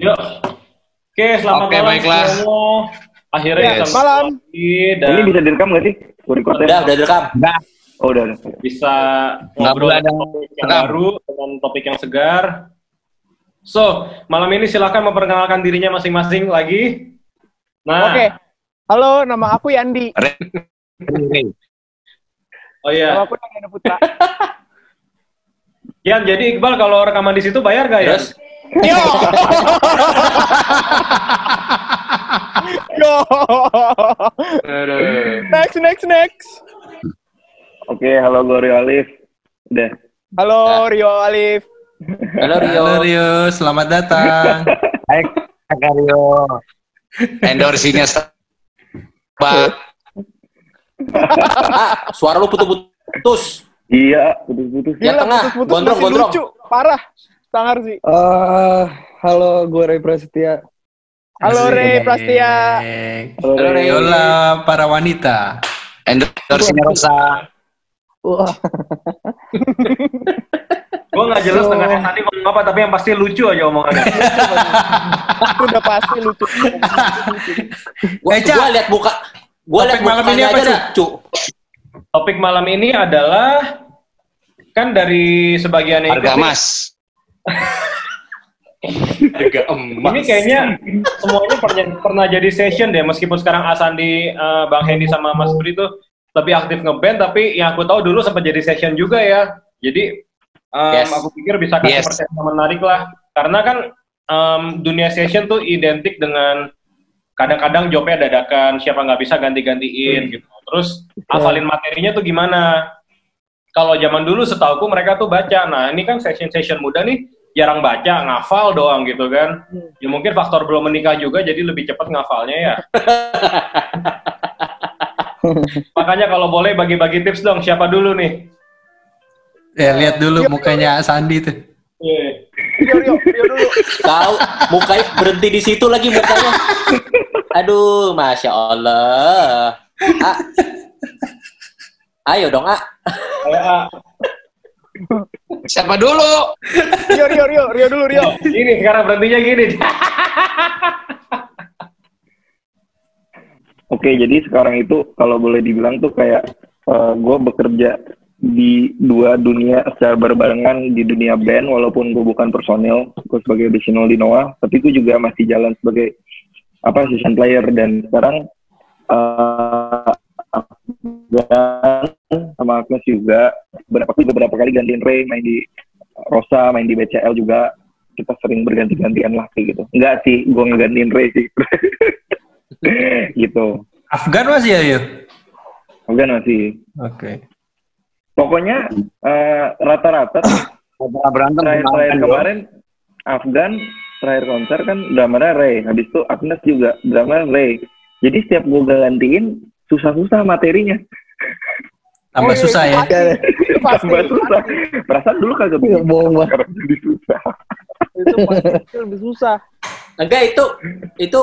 Yuk. Oke, selamat Oke, malam baiklah. semua. Akhirnya Ya, bisa malam. dan Ini bisa direkam nggak sih? Recordnya? Udah, udah direkam. Oh, udah, udah. bisa ngobrol ada topik yang rekam. baru dengan topik yang segar. So, malam ini silakan memperkenalkan dirinya masing-masing lagi. Nah, Oke. Halo, nama aku Yandi. oh iya. Nama aku Nanda Putra. Yan, jadi Iqbal kalau rekaman di situ bayar gak ya? Terus, Yo. Yo. next, next, next. Oke, halo gue Rio Alif. Udah. Halo, Rio Alif. halo Rio. Halo Rio, selamat datang. Baik, Kak Rio. Endorsinya Pak. Suara lu putus-putus. Iya, putus-putus. Yang tengah, putus-putus gondrong, gondrong. lucu. Parah. Sangar sih. Eh, halo, gue Ray Prasetya. Halo, Ray Prastia. Halo, Ray. Ray. Yola para wanita. Endorsinya Rosa. Wah, Gue nggak jelas dengar tadi ngomong apa, tapi yang pasti lucu aja omongannya. Itu udah pasti lucu. Gua, Ca. gua lihat muka. Gua Topik lihat malam ini apa, lucu. Topik malam ini adalah kan dari sebagian yang Harga emas. Harga emas. Ini kayaknya semuanya pernah, pernah jadi session deh, meskipun sekarang Asandi, eh, Bang Hendy sama Mas Bri tuh lebih aktif ngeband, tapi yang aku tahu dulu sempat jadi session juga ya. Jadi em, Yes. aku pikir bisa kasih Yes. persen yang menarik lah, karena kan em, dunia session tuh identik dengan kadang-kadang jobnya dadakan, siapa nggak bisa ganti-gantiin gitu. Terus hafalin materinya tuh gimana? Kalau zaman dulu setauku mereka tuh baca. Nah ini kan session-session muda nih jarang baca, ngafal doang gitu kan. Ya mungkin faktor belum menikah juga jadi lebih cepat ngafalnya ya. Makanya kalau boleh bagi-bagi tips dong, siapa dulu nih? Ya, lihat dulu mukanya Sandi tuh. Iya. Rio, Rio, Rio dulu. Kau mukanya berhenti di situ lagi mukanya. Aduh, masya Allah. Ah. Ayo dong, ah. Kayak, ah, Siapa dulu? Rio, Rio, Rio, Rio dulu, Rio. Gini, sekarang berhentinya gini. Oke, jadi sekarang itu kalau boleh dibilang tuh kayak gue bekerja di dua dunia secara berbarengan di dunia band walaupun gue bukan personil, gue sebagai additional di Noah, tapi gue juga masih jalan sebagai apa season player dan sekarang eh Afgan sama Agnes juga beberapa beberapa kali gantiin Ray main di Rosa main di BCL juga. Kita sering berganti-gantian lah kayak gitu. Enggak sih gue ngegantiin Ray sih. Gitu. Afgan masih ya, Yo? Afgan masih. Oke. pokoknya eh, rata-rata berantem terakhir, sama terakhir kemarin Afgan terakhir konser kan drummernya Ray. Habis itu Agnes juga drummer Ray. Jadi setiap gue gantiin susah-susah materinya Tambah Oh, iya, susah ya. Itu pasti. tambah susah perasaan dulu kagak Iya, begitu bohong banget. jadi susah Itu pasti lebih susah. Enggak itu itu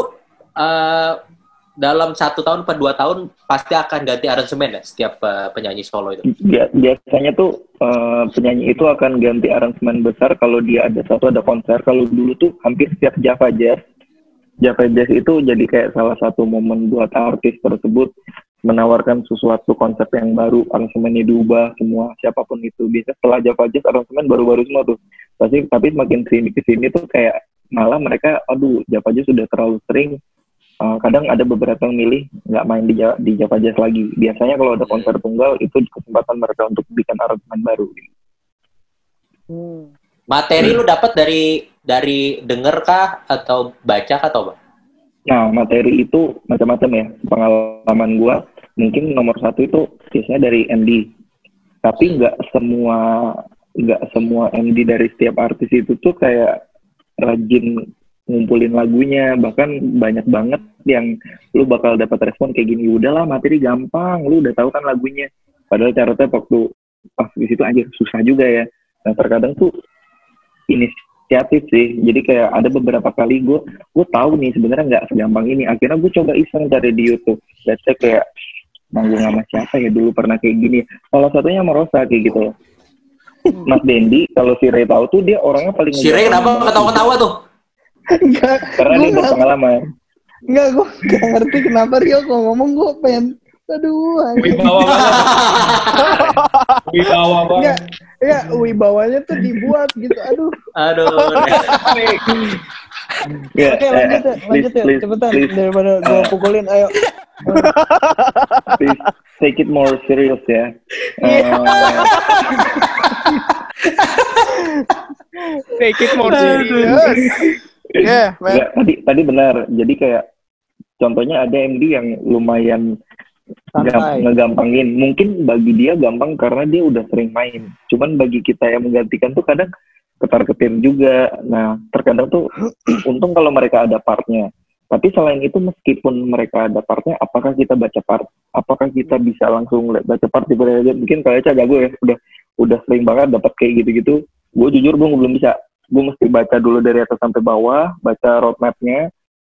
eh, dalam satu tahun per dua tahun pasti akan ganti aransemen ya setiap eh, penyanyi solo itu. Bia- biasanya tuh eh, penyanyi itu akan ganti aransemen besar kalau dia ada satu ada konser. Kalau dulu tuh hampir setiap Java Jazz, Jazz itu jadi kayak salah satu momen buat artis tersebut menawarkan sesuatu konsep yang baru, aransemennya diubah semua siapa pun itu. Biasanya setelah Java Jazz aransemen baru-baru semua tuh. Pasti tapi semakin sini ke sini tuh kayak malah mereka aduh Java Jazz sudah terlalu sering Uh, kadang ada beberapa yang milih nggak main di Java, di Java Jazz lagi. Biasanya kalau ada konser tunggal itu kesempatan mereka untuk bikin aransemen baru. Hmm. Materi lu dapat dari dari denger kah atau baca kah atau apa? Nah materi itu macam-macam ya. Pengalaman gua mungkin nomor satu itu biasanya dari MD. Tapi nggak semua nggak semua MD dari setiap artis itu tuh kayak rajin ngumpulin lagunya bahkan banyak banget yang lu bakal dapat respon kayak gini udahlah materi gampang lu udah tahu kan lagunya padahal caranya waktu pas di situ aja susah juga ya nah terkadang tuh inisiatif sih jadi kayak ada beberapa kali gue gue tahu nih sebenarnya nggak segampang ini akhirnya gue coba iseng cari di YouTube let's say kayak manggung sama siapa ya dulu pernah kayak gini salah satunya sama Rosa kayak gitu loh Mas Dendi kalau si Ray tahu tuh dia orangnya paling Si Ray kenapa ketawa-ketawa tuh? Enggak, Karena dia nggak- berpengalaman. enggak gue gak ngerti kenapa Rio kalau ngomong gue pengen aduh. Wibawa banget. Wibawa banget. ya wibawanya tuh dibuat gitu aduh Aduh. Ya, oke eh, lanjut ya please, lanjut ya please, cepetan please, daripada gue pukulin ayo please take it more serious ya. Iya. Eh, Take it more serious. Yeah, man. Nggak, tadi tadi benar. Jadi kayak contohnya ada MD yang lumayan Santai. gam- ngegampangin. Mungkin bagi dia gampang karena dia udah sering main. Cuman bagi kita yang menggantikan tuh kadang ketar ketir juga. Nah, terkadang tuh untung kalau mereka ada partnya. Tapi selain itu meskipun mereka ada partnya, apakah kita baca part? Apakah kita bisa langsung baca part tiba-tiba mungkin kayak jago ya udah udah sering banget dapat kayak gitu-gitu. Gue jujur gue belum bisa. Gue mesti baca dulu dari atas sampai bawah, baca roadmapnya,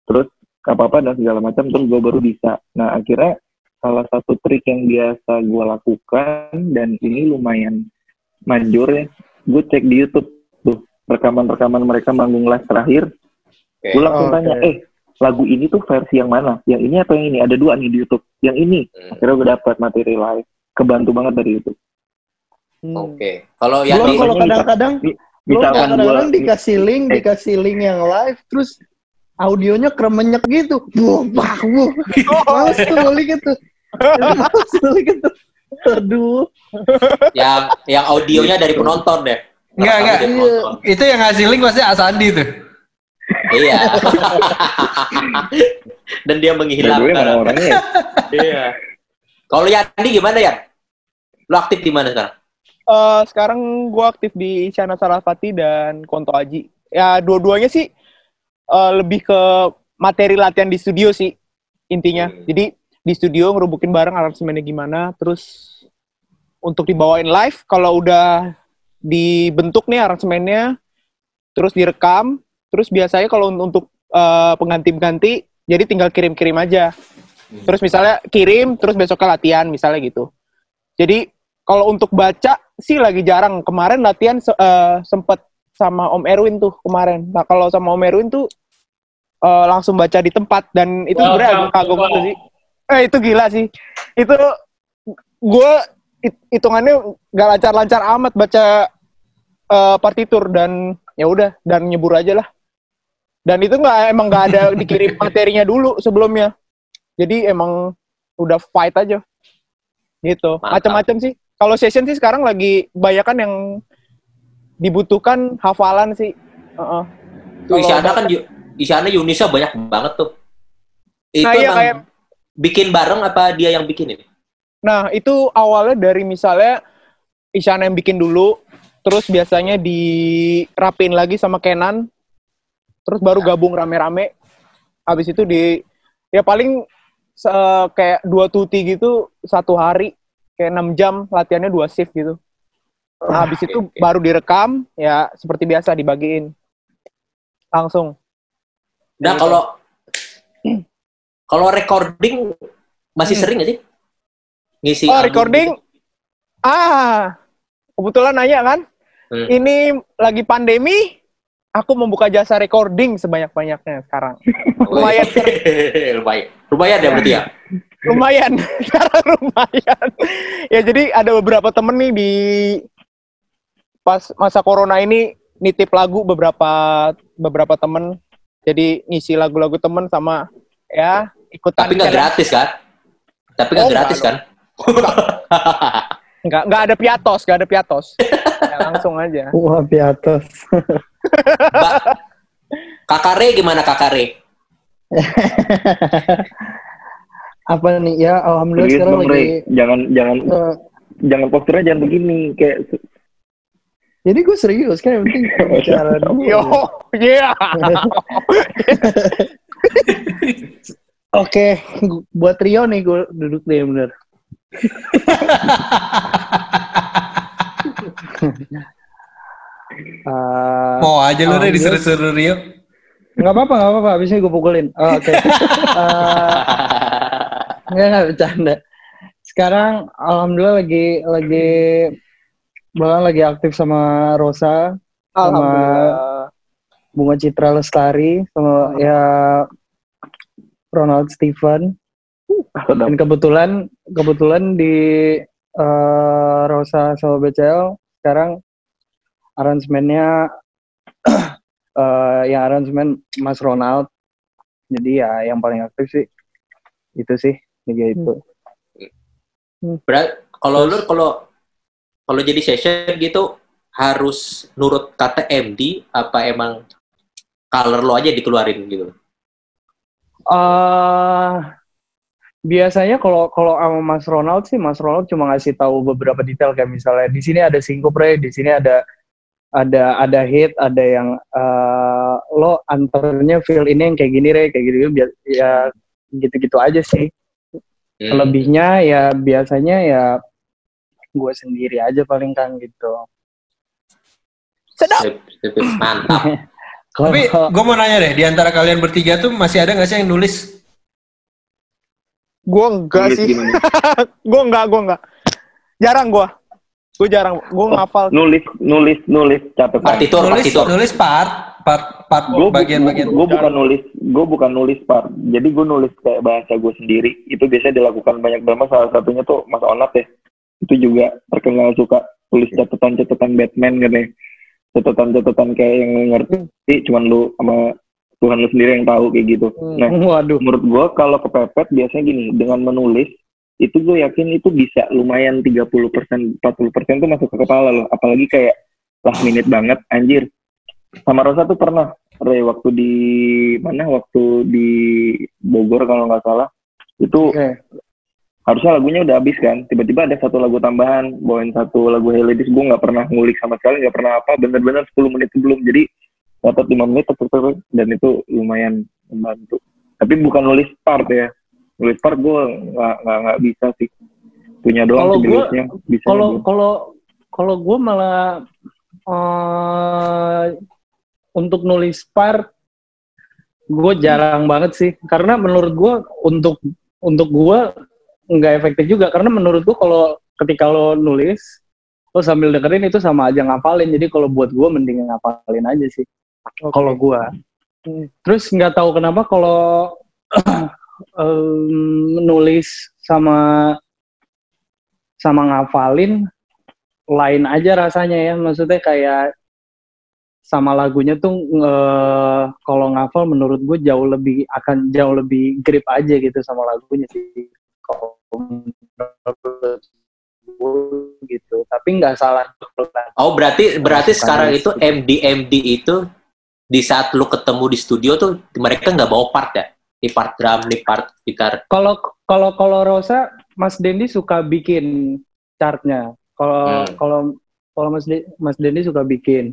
terus apa apa dan segala macam, terus gue baru bisa. Nah akhirnya salah satu trik yang biasa gue lakukan dan ini lumayan manjur ya, gue cek di YouTube tuh rekaman-rekaman mereka manggung live terakhir, Oke. gue langsung Oke. tanya, eh lagu ini tuh versi yang mana? Yang ini atau yang ini? Ada dua nih di YouTube. Yang ini, Hmm. akhirnya gue dapat materi live. Kebantu banget dari YouTube. Hmm. Oke. Kalau Belum Yandi, kalau kadang-kadang Misalkan kadang-kadang gue dikasih link eh. dikasih link yang live terus audionya kremenyek gitu buh bah buh males tuh ngulik itu males ngulik itu aduh yang yang audionya dari penonton deh. Enggak, enggak. penonton. Itu yang ngasih link pasti Asandi tuh. Iya. Dan dia menghilang. mana orangnya ya? Iya. Kalau Yandi gimana ya? Lo aktif di mana sekarang? Eh, sekarang gue aktif di Isyana Sarasvati dan Konto Aji. Ya, dua-duanya sih eh, lebih ke materi latihan di studio sih intinya. Hmm. Jadi di studio ngerubukin bareng aransemennya gimana, terus untuk dibawain live kalau udah dibentuk nih aransemennya, terus direkam, terus biasanya kalau un- untuk eh, pengganti-pengganti, jadi tinggal kirim-kirim aja. Terus misalnya kirim, terus besoknya latihan, misalnya gitu. Jadi kalau untuk baca sih lagi jarang. Kemarin latihan eh, sempet sama Om Erwin tuh kemarin. Nah kalau sama Om Erwin tuh eh, langsung baca di tempat dan itu sebenarnya agak kagum sih. Eh itu gila sih. Itu gue hitungannya gak lancar-lancar amat baca eh, partitur dan ya udah dan nyebur aja lah. Dan itu nggak emang nggak ada dikirim materinya dulu sebelumnya. Jadi emang udah fight aja. Gitu. Macam-macam sih. Kalau session sih sekarang lagi banyakan yang dibutuhkan hafalan sih. Heeh. Tuh Kalau Isyana kan Isyana Yunisa banyak banget tuh. Itu Nah, iya, emang kayak- bikin bareng apa dia yang bikin ini? Nah, itu awalnya dari misalnya Isyana yang bikin dulu, terus biasanya dirapin lagi sama Kenan, terus baru gabung rame-rame. Habis itu di ya paling se- kayak dua tuti gitu satu hari, kayak 6 jam latihannya dua shift gitu. Nah, habis itu baru direkam, ya seperti biasa dibagiin langsung. Nah, kalau kalau recording masih Hmm. sering nggak sih? Ngisi Oh, recording? gitu? Ah, kebetulan nanya kan? Hmm. Ini lagi pandemi, aku membuka jasa recording sebanyak-banyaknya sekarang. lumayan. lumayan. Lumayan ya berarti ya. Lumayan, sekarang lumayan. ya jadi ada beberapa temen nih di pas masa corona ini nitip lagu beberapa beberapa temen. Jadi ngisi lagu-lagu temen sama ya ikutan. Tapi nggak gratis kan? Tapi nggak Oh, gratis kan? Nggak, nggak ada piatos, nggak ada piatos. ya, langsung aja. wah piatos Mbak, Kakare gimana Kakare? apa nih ya alhamdulillah Serius sekarang lagi. Jangan jangan eh, jangan posturnya jangan begini kayak jadi gue serius kan yang penting bicara dulu Yo, yeah. Oke buat Rio nih gue duduk deh bener. Eh, Mau aja lu deh disuruh-suruh Rio. nggak apa-apa nggak apa-apa abisnya gue pukulin. Oh, oke. Eh, nggak nggak bercanda. Sekarang alhamdulillah lagi lagi bahkan lagi aktif sama Rosa Alhamdulillah. Bunga Citra Lestari sama ya Ronald Steven Sedap. dan kebetulan kebetulan di eh, Rosa sama BCL sekarang aransemennya eh, yang aransemen Mas Ronald. Jadi ya yang paling aktif sih itu sih liga itu. Berat, kalau lu kalau kalau jadi session gitu harus nurut kata MD apa emang color lo aja dikeluarin gitu? Eh biasanya kalau kalau sama Mas Ronald sih Mas Ronald cuma ngasih tahu beberapa detail kayak misalnya di sini ada sinkopre, di sini ada ada ada hit, ada yang eh, lo antarnya feel ini yang kayak gini re, kayak gitu biar ya gitu-gitu aja sih. Hmm. Lebihnya ya biasanya ya gue sendiri aja paling kan gitu. Sip, sip, Mantap. Tapi gue mau nanya deh, di antara kalian bertiga tuh masih ada nggak sih yang nulis? Gue enggak Nulis sih. gue enggak, gue enggak. Jarang gue. Gue jarang. Gue ngapal. Nulis, nulis, nulis catatan. Partitur, nulis, partitur. nulis part, part, part gue bagian-bagian. gue bukan nulis gue bukan nulis part jadi gue nulis kayak bahasa gue sendiri itu biasanya dilakukan banyak banget salah satunya tuh Mas Onat ya itu juga terkenal suka tulis catatan-catatan Batman gitu ya catatan-catatan kayak yang ngerti cuman lu sama Tuhan lu sendiri yang tahu kayak gitu. Nah waduh, menurut gue kalau kepepet biasanya gini dengan menulis itu gue yakin itu bisa lumayan 30% 40% tuh masuk ke kepala loh apalagi kayak last minute banget anjir. Sama Rosa tuh pernah Re, waktu di mana? Waktu di Bogor kalau nggak salah. Itu oke. Harusnya lagunya udah habis kan. Tiba-tiba ada satu lagu tambahan bawain satu lagu Hey Ladies gue nggak pernah ngulik sama sekali nggak pernah apa. Bener-bener 10 menit sebelum. Jadi dapat 5 menit tek, tek, tek, dan itu lumayan membantu. Tapi bukan nulis part ya. Nulis part gue nggak nggak bisa sih. Punya doang Kalau bisa Kalau kalau kalau gue malah eh untuk nulis part gue jarang banget sih. Karena menurut gue untuk untuk gue nggak efektif juga. Karena menurut gue kalau ketika lo nulis lo sambil dengerin itu sama aja ngapalin. Jadi kalau buat gue mending ngapalin aja sih. Kalau gue terus nggak tahu kenapa kalau em, nulis sama sama ngafalin lain aja rasanya ya. Maksudnya kayak sama lagunya tuh eh, kalau ngafal menurut gue jauh lebih akan jauh lebih grip aja gitu sama lagunya sih. Kalau menurut gitu. Tapi nggak salah Oh berarti berarti sekarang itu MD MD itu di saat lu ketemu di studio tuh mereka nggak bawa part ya? Di part drum, di part gitar. kalau kalau kalau Rosa Mas Dendi suka bikin chartnya. Kalau Hmm. kalau kalau Mas De- Mas Dendi suka bikin.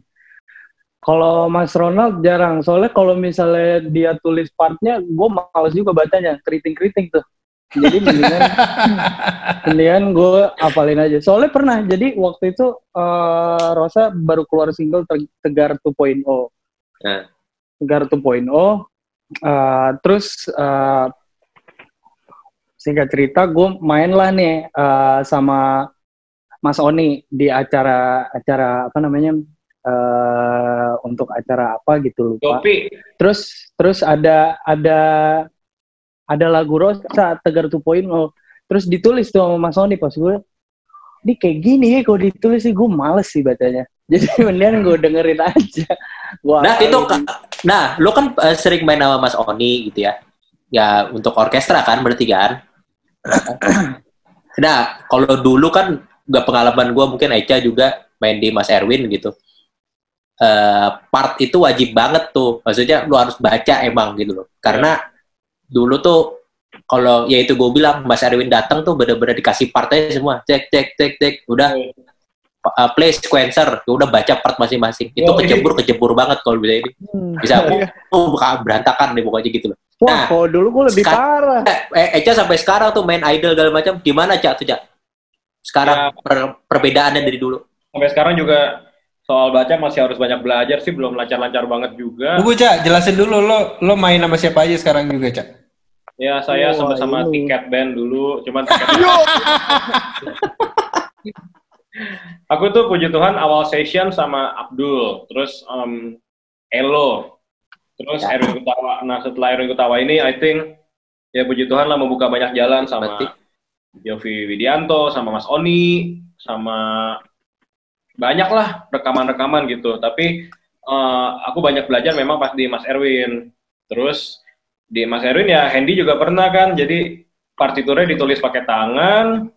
Kalau Mas Ronald jarang. Soalnya kalau misalnya dia tulis partnya gue males juga bacanya. Keriting keriting tuh jadi mendingan mendingan gue hafalin aja soalnya pernah jadi waktu itu eh, Rosa baru keluar single Te- Tegar 2.0 Nah. Tegar 2.0 eh, terus eh, singkat cerita gue main lah nih eh, sama Mas Oni di acara acara apa namanya eh untuk acara apa gitu lupa Topi. terus terus ada ada ada lagu Rosa Tegar 2.0 terus ditulis tuh sama Mas Oni pas gue ini kayak gini ya kalau ditulis sih gue males sih bacanya. Jadi mendingan gue dengerin aja. Gua Nah itu, nah lu kan eh, sering main sama Mas Oni gitu ya, ya untuk orkestra kan berarti kan. Nah kalau dulu kan gak pengalaman gua mungkin Eca juga main di Mas Erwin gitu. Eh part itu wajib banget tuh, maksudnya lu harus baca emang gitu loh. Karena dulu tuh kalau ya itu gue bilang Mas Erwin datang tuh bener-bener dikasih partnya semua, cek cek cek cek, udah uh, play sequencer, ya udah baca part masing-masing. Itu Oh, iya. kecebur kecebur banget kalau bisa ini. Hmm. Bisa Iya. oh, buka- berantakan deh pokoknya gitu loh. wah Nah, kalau dulu gue lebih parah Eh, Eca sampai sekarang tuh main idol segala macam, gimana Cak tuh Cak? Sekarang Ya. per- perbedaannya dari dulu. Sampai sekarang juga soal baca masih harus banyak belajar sih, belum lancar-lancar banget juga. Tunggu Cak, jelasin dulu lo lo main sama siapa aja sekarang juga Cak. Ya, saya Wah, sama-sama ini. tiket band dulu, cuman tiket Aku tuh puji Tuhan awal session sama Abdul, terus em, Elo. Terus Erwin Gutawa. Nah setelah Erwin Gutawa ini, I think ya puji Tuhan lah membuka banyak jalan sama Berarti Yofi Widianto, sama Mas Oni, sama banyak lah rekaman-rekaman gitu. Tapi eh, aku banyak belajar memang pas di Mas Erwin. Terus di Mas Erwin ya Hendy juga pernah kan, jadi partiturnya ditulis pakai tangan.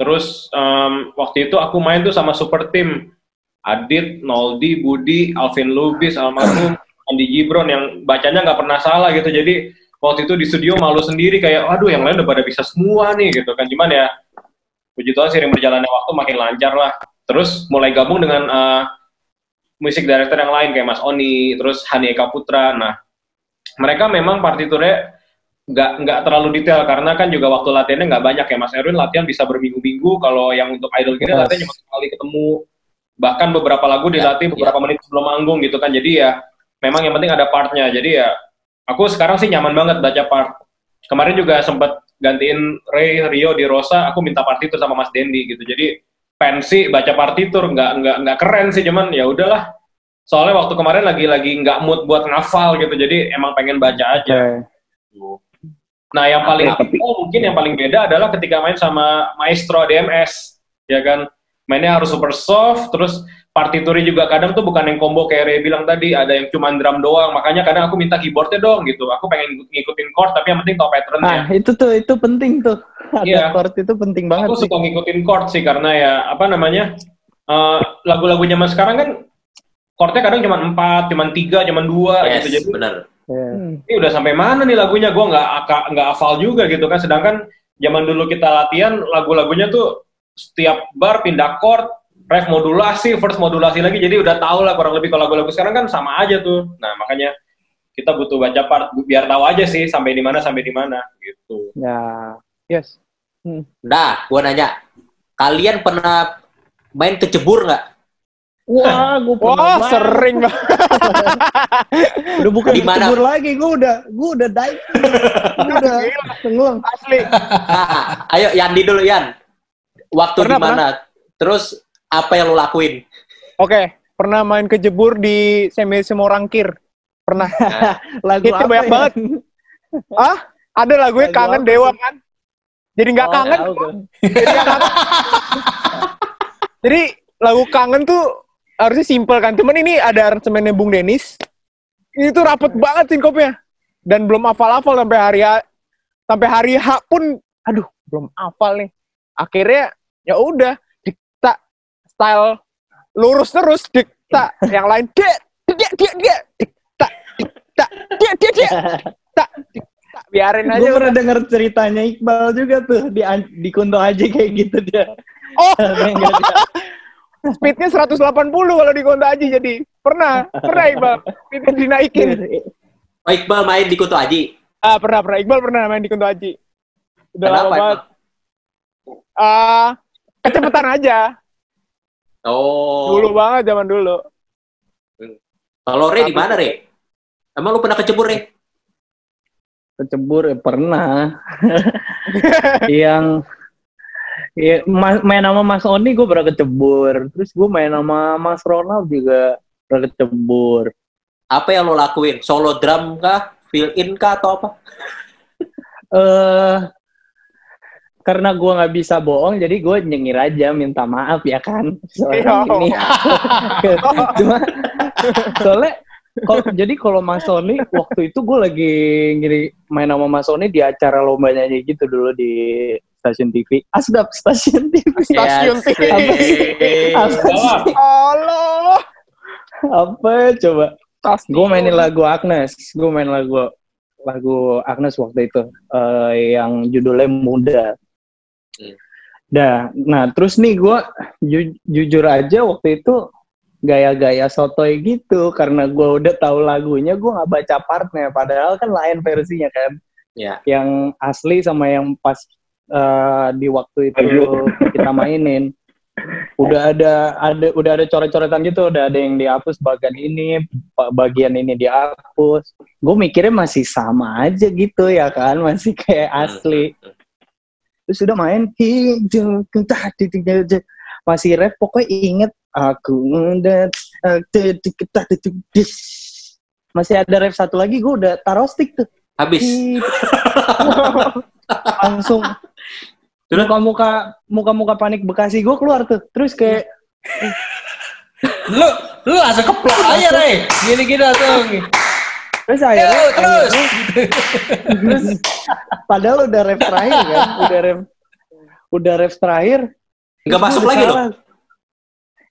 Terus em, waktu itu aku main tuh sama super team Adit, Noldi, Budi, Alvin Lubis, almarhum Andi Gibron yang bacanya nggak pernah salah gitu. Jadi waktu itu di studio malu sendiri kayak, aduh yang lain udah pada bisa semua nih gitu kan. Cuman ya puji Tuhan sering berjalannya waktu makin lancar lah. Terus mulai gabung dengan eh, musik director yang lain kayak Mas Oni, terus Hani Eka Putra. Nah, mereka memang partiturnya nggak nggak terlalu detail karena kan juga waktu latihannya nggak banyak ya Mas Erwin. Latihan bisa berminggu-minggu. Kalau yang untuk idol gini Yes. latihan cuma sekali ketemu. Bahkan beberapa lagu dilatih Ya, beberapa menit sebelum manggung gitu kan. Jadi ya memang yang penting ada partnya. Jadi ya aku sekarang sih nyaman banget baca part. Kemarin juga sempat gantiin Ray Rio di Rosa. Aku minta partitur sama Mas Dendi gitu. Jadi pensi baca partitur nggak nggak nggak keren sih cuman ya udahlah soalnya waktu kemarin lagi lagi nggak mood buat ngafal gitu jadi emang pengen baca aja Oke. Nah, yang paling tapi- oh, mungkin yang paling beda adalah ketika main sama Maestro DMS, ya kan? Mainnya harus super soft, terus partiturnya juga kadang tuh bukan yang combo kayak Ray bilang tadi, ada yang cuma drum doang. Makanya kadang aku minta keyboardnya dong gitu. Aku pengen ngikutin chord, tapi yang penting tau Nah, patternnya. itu tuh itu penting tuh. Ada Iya. chord itu penting banget aku sih. suka ngikutin chord sih karena ya apa namanya eh, lagu-lagu zaman sekarang kan chordnya kadang cuma empat, cuma tiga, cuma dua yes, gitu. Jadi bener. Iya. ini udah sampai mana nih lagunya gue nggak nggak hafal juga gitu kan sedangkan zaman dulu kita latihan lagu-lagunya tuh setiap bar pindah chord ref modulasi first modulasi lagi jadi udah tau lah kurang lebih kalau lagu-lagu sekarang kan sama aja tuh nah makanya kita butuh baca part biar tahu aja sih sampai di mana sampai di mana gitu Ya, yes. Nah, gua nanya, kalian pernah main kecebur nggak? Wah, gue pernah Wah, banget. sering banget. Udah bukan Di mana? kecebur lagi, gue udah gue udah diving. Gua udah tenggelam. Asli. Nah, ayo Yandi dulu Yan. Waktu di mana? Terus apa yang lo lakuin? Oke, pernah main kejebur di semi semorangkir. Pernah. Lagu Hitnya apa banyak ya? banget. Ah, ada lagunya Lagu kangen apa dewa kan? Jadi nggak Oh, kangen. Jadi kangen. Jadi lagu kangen tuh harusnya simpel kan. Cuman ini ada aransemennya Bung Denis. Ini tuh rapet banget sinkopnya. Dan belum hafal-hafal sampai hari sampai hari H pun aduh, belum hafal nih. Akhirnya ya udah dikta style lurus terus dikta yang lain dia dia dia dikta dikta dia dia dia biarin aja Gue pernah denger ceritanya Iqbal juga tuh di di Kunto Aji kayak gitu dia. Oh, speednya 180 kalau di Konta Aji jadi. Pernah pernah Iqbal. Speednya dinaikin. Oh, Iqbal main di Kutu Aji. ah pernah pernah. Iqbal pernah main di Konta Aji. Udah lama banget. Ah kecepatan aja. Oh. dulu banget zaman dulu. Kalau Re di mana Re? Emang lu pernah kecebur Re? Kecebur ya pernah. yang ya, ma- main sama Mas Oni gue pernah kecebur. Terus gue main sama Mas Ronald juga pernah kecebur. Apa yang lo lakuin? Solo drum kah? Fill in kah atau apa? eh karena gue nggak bisa bohong, jadi gue nyengir aja minta maaf ya kan. Soalnya Iya. ini, cuma soalnya kalau jadi kalau Mas Sony waktu itu gue lagi ngiri main sama Mas Sony di acara lomba nyanyi gitu dulu di stasiun TV. Asdap stasiun TV. Stasiun. TV. Apa sih? Apa sih? Allah Apa coba? Stasiun. Gue mainin lagu Agnes. Gue main lagu lagu Agnes waktu itu eh, yang judulnya Muda. Hmm. Dah, nah terus nih gue ju- jujur aja waktu itu gaya-gaya sotoy gitu karena gue udah tahu lagunya gue nggak baca partnya. Padahal kan lain versinya kan. Ya. yang asli sama yang pas eh, di waktu itu kita mainin. Udah ada ada udah ada coret-coretan gitu udah ada yang dihapus bagian ini ba- bagian ini dihapus. Gue mikirnya masih sama aja gitu ya kan? Masih kayak asli. Terus udah main masih rap pokoknya inget aku udah masih ada ref satu lagi gue udah taruh stick tuh Habis. Langsung Terus? muka-muka muka-muka panik Bekasi gue keluar tuh terus kayak Lu lu langsung keplok aja, Rey. Gini-gini langsung. terus Yo, akhirnya terus. terus padahal udah ref terakhir kan udah ref udah ref terakhir Nggak masuk lagi loh.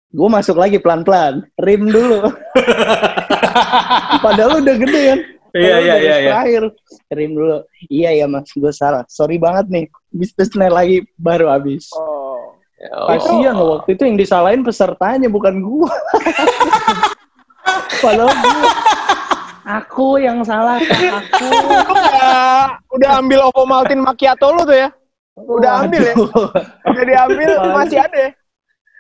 Gue masuk lagi pelan-pelan rim dulu padahal udah gede kan Iya, iya, iya, iya. terakhir rim dulu iya ya mas gue salah sorry banget nih bisnis lagi baru habis Oh. Kasihan loh waktu itu yang disalahin pesertanya bukan gua. Padahal gua. Aku yang salah, Kak. aku. Udah, udah ambil Ovomaltine macchiato lu tuh ya? Udah ambil ya? Udah diambil, masih ada ya?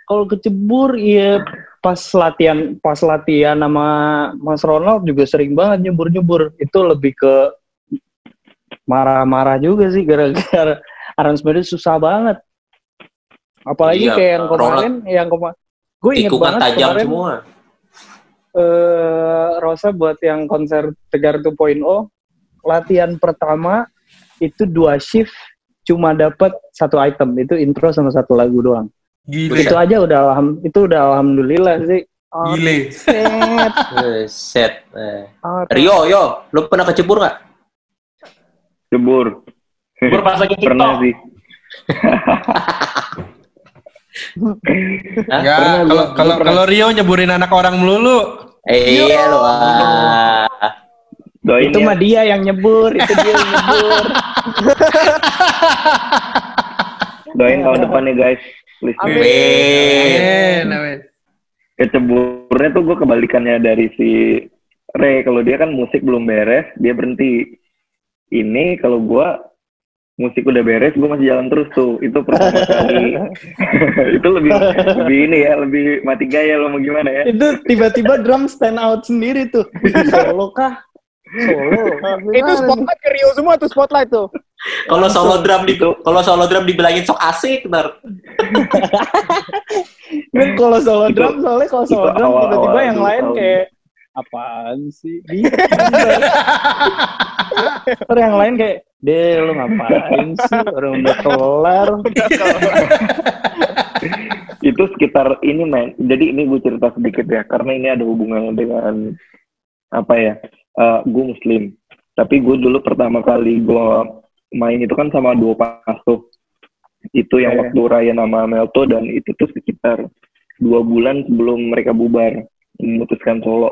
Kalau kecebur, iya pas latihan pas latihan sama Mas Ronald juga sering banget nyebur-nyebur. Itu lebih ke marah-marah juga sih gara-gara aransemennya susah banget. Apalagi Iya, kayak yang Ronald. kemarin, yang kemarin. Gue inget banget tajam kemarin. semua. eh Rosa buat yang konser Tegar 2.0 latihan pertama itu dua shift cuma dapat satu item itu intro sama satu lagu doang Gile. itu aja udah alham itu udah alhamdulillah sih Oh, Gile. set. Eh, Set. Eh. Oh, Rio, yo, lu pernah kecebur nggak? Jebur. Gue pas lagi Pernah sih. Enggak, kalau kalau kalau Rio nyeburin anak orang melulu. Eh, iya lo. Ah. Doain itu ya. mah dia yang nyebur itu dia yang nyebur Doain tahun depannya guys. Please. Amin. Amin. Amin, amin. Keceburnya tuh gue kebalikannya dari si Ray. Kalau dia kan musik belum beres, dia berhenti. Ini kalau gue musik udah beres, gue masih jalan terus tuh. Itu pertama kali. itu lebih lebih ini ya, lebih mati gaya lo mau gimana ya? itu tiba-tiba drum stand out sendiri tuh solo kah solo Itu spotlight ke Rio semua tuh spotlight tuh. Kalau solo drum di Itu- kalau solo drum dibilangin sok asik, ntar. Dan kalau solo drum soalnya kalau itu solo drum tiba-tiba yang lain kayak apaan sih? Terus yang lain kayak, deh lu ngapain sih? Orang udah kelar. itu sekitar ini men jadi ini gue cerita sedikit ya karena ini ada hubungannya dengan apa ya Eh gue muslim tapi gue dulu pertama kali gue main itu kan sama dua pasto itu yang Iya. waktu Ryan sama Melto dan itu tuh sekitar dua bulan sebelum mereka bubar memutuskan solo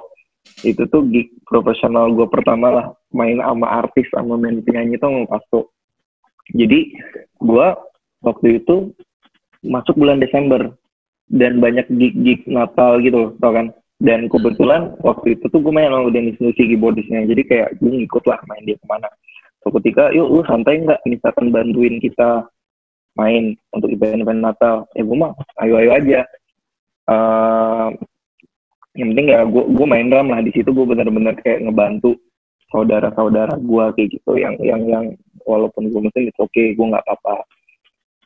itu tuh gig profesional gue pertama lah main sama artis sama main penyanyi tuh sama pasto jadi gue waktu itu masuk bulan Desember dan banyak gig-gig Natal gitu loh, tau kan? Dan kebetulan waktu itu tuh gue main sama Dennis Nusi keyboardisnya, jadi kayak gue ngikut lah main dia ke mana. Ketika, yuk lu santai nggak? Misalkan bantuin kita main untuk event-event Natal? Ya gue mah ayo-ayo aja. Eh, yang penting ya gue gue main drum lah. Di situ gue benar-benar kayak ngebantu saudara-saudara gue kayak gitu. Yang yang yang walaupun gue muslim itu oke gue nggak apa-apa.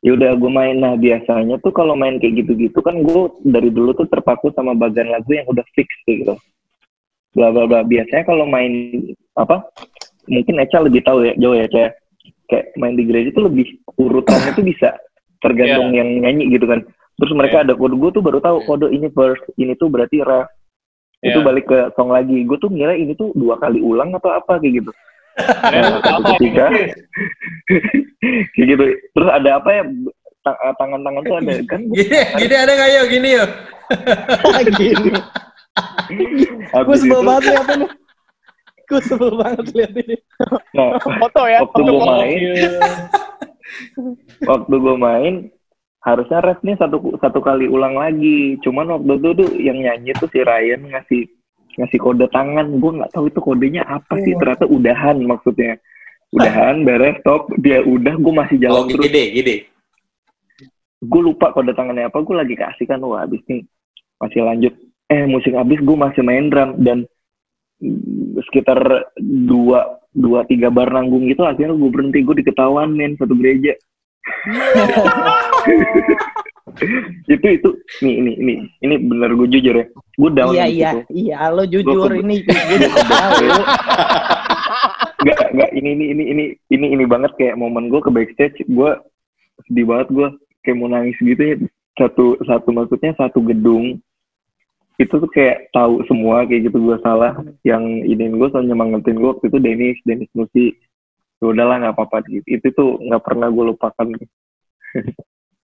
Ya udah gue main. Nah biasanya tuh kalau main kayak gitu-gitu kan gue dari dulu tuh terpaku sama bagian lagu yang udah fix kayak gitu. Bla bla bla. Biasanya kalau main apa mungkin Eca lebih tahu ya jauh ya Eca kayak main di gereja tuh lebih urutannya tuh bisa tergantung yang nyanyi gitu kan. Terus mereka ada kode gue tuh baru tahu kode ini verse ini tuh berarti ref itu Iya. balik ke song lagi. Gue tuh ngira ini tuh dua kali ulang atau apa kayak gitu. Nah, ketika kayak gitu. Terus ada apa ya? Ta- tangan-tangan tuh ada kan? Gini, gini ada nggak yuk? Gini yuk. Gini. Gue habis sebel itu banget liat ini. Gue sebel banget liat ini. nah Foto ya. waktu gue main waktu gue main harusnya refnya satu satu kali ulang lagi cuman waktu itu tuh yang nyanyi tuh si Ryan ngasih ngasih kode tangan gue nggak tahu itu kodenya apa sih ternyata udahan maksudnya udahan beres stop dia udah gue masih Oh, jalan gini terus deh, gini. gue lupa kode tangannya apa gue lagi kasih kan wah abis nih masih lanjut eh musik habis gue masih main drum dan sekitar dua dua tiga bar nanggung gitu akhirnya gue berhenti gue diketahuan men satu gereja. Itu itu. Nih ini ini ini bener gue jujur ya. Gue down iya iya. situ. iya lo jujur ini gue Enggak, enggak, ini, ini, ini, ini, ini, ini banget kayak momen gue ke backstage, gue sedih banget gue kayak mau nangis gitu ya. Satu, satu maksudnya satu gedung itu tuh kayak tahu semua kayak gitu gue salah. Yang ini gue soalnya nyemangatin gue waktu itu Dennis, Dennis Nusi. Ya udahlah nggak apa-apa gitu. Itu tuh nggak pernah gue lupakan.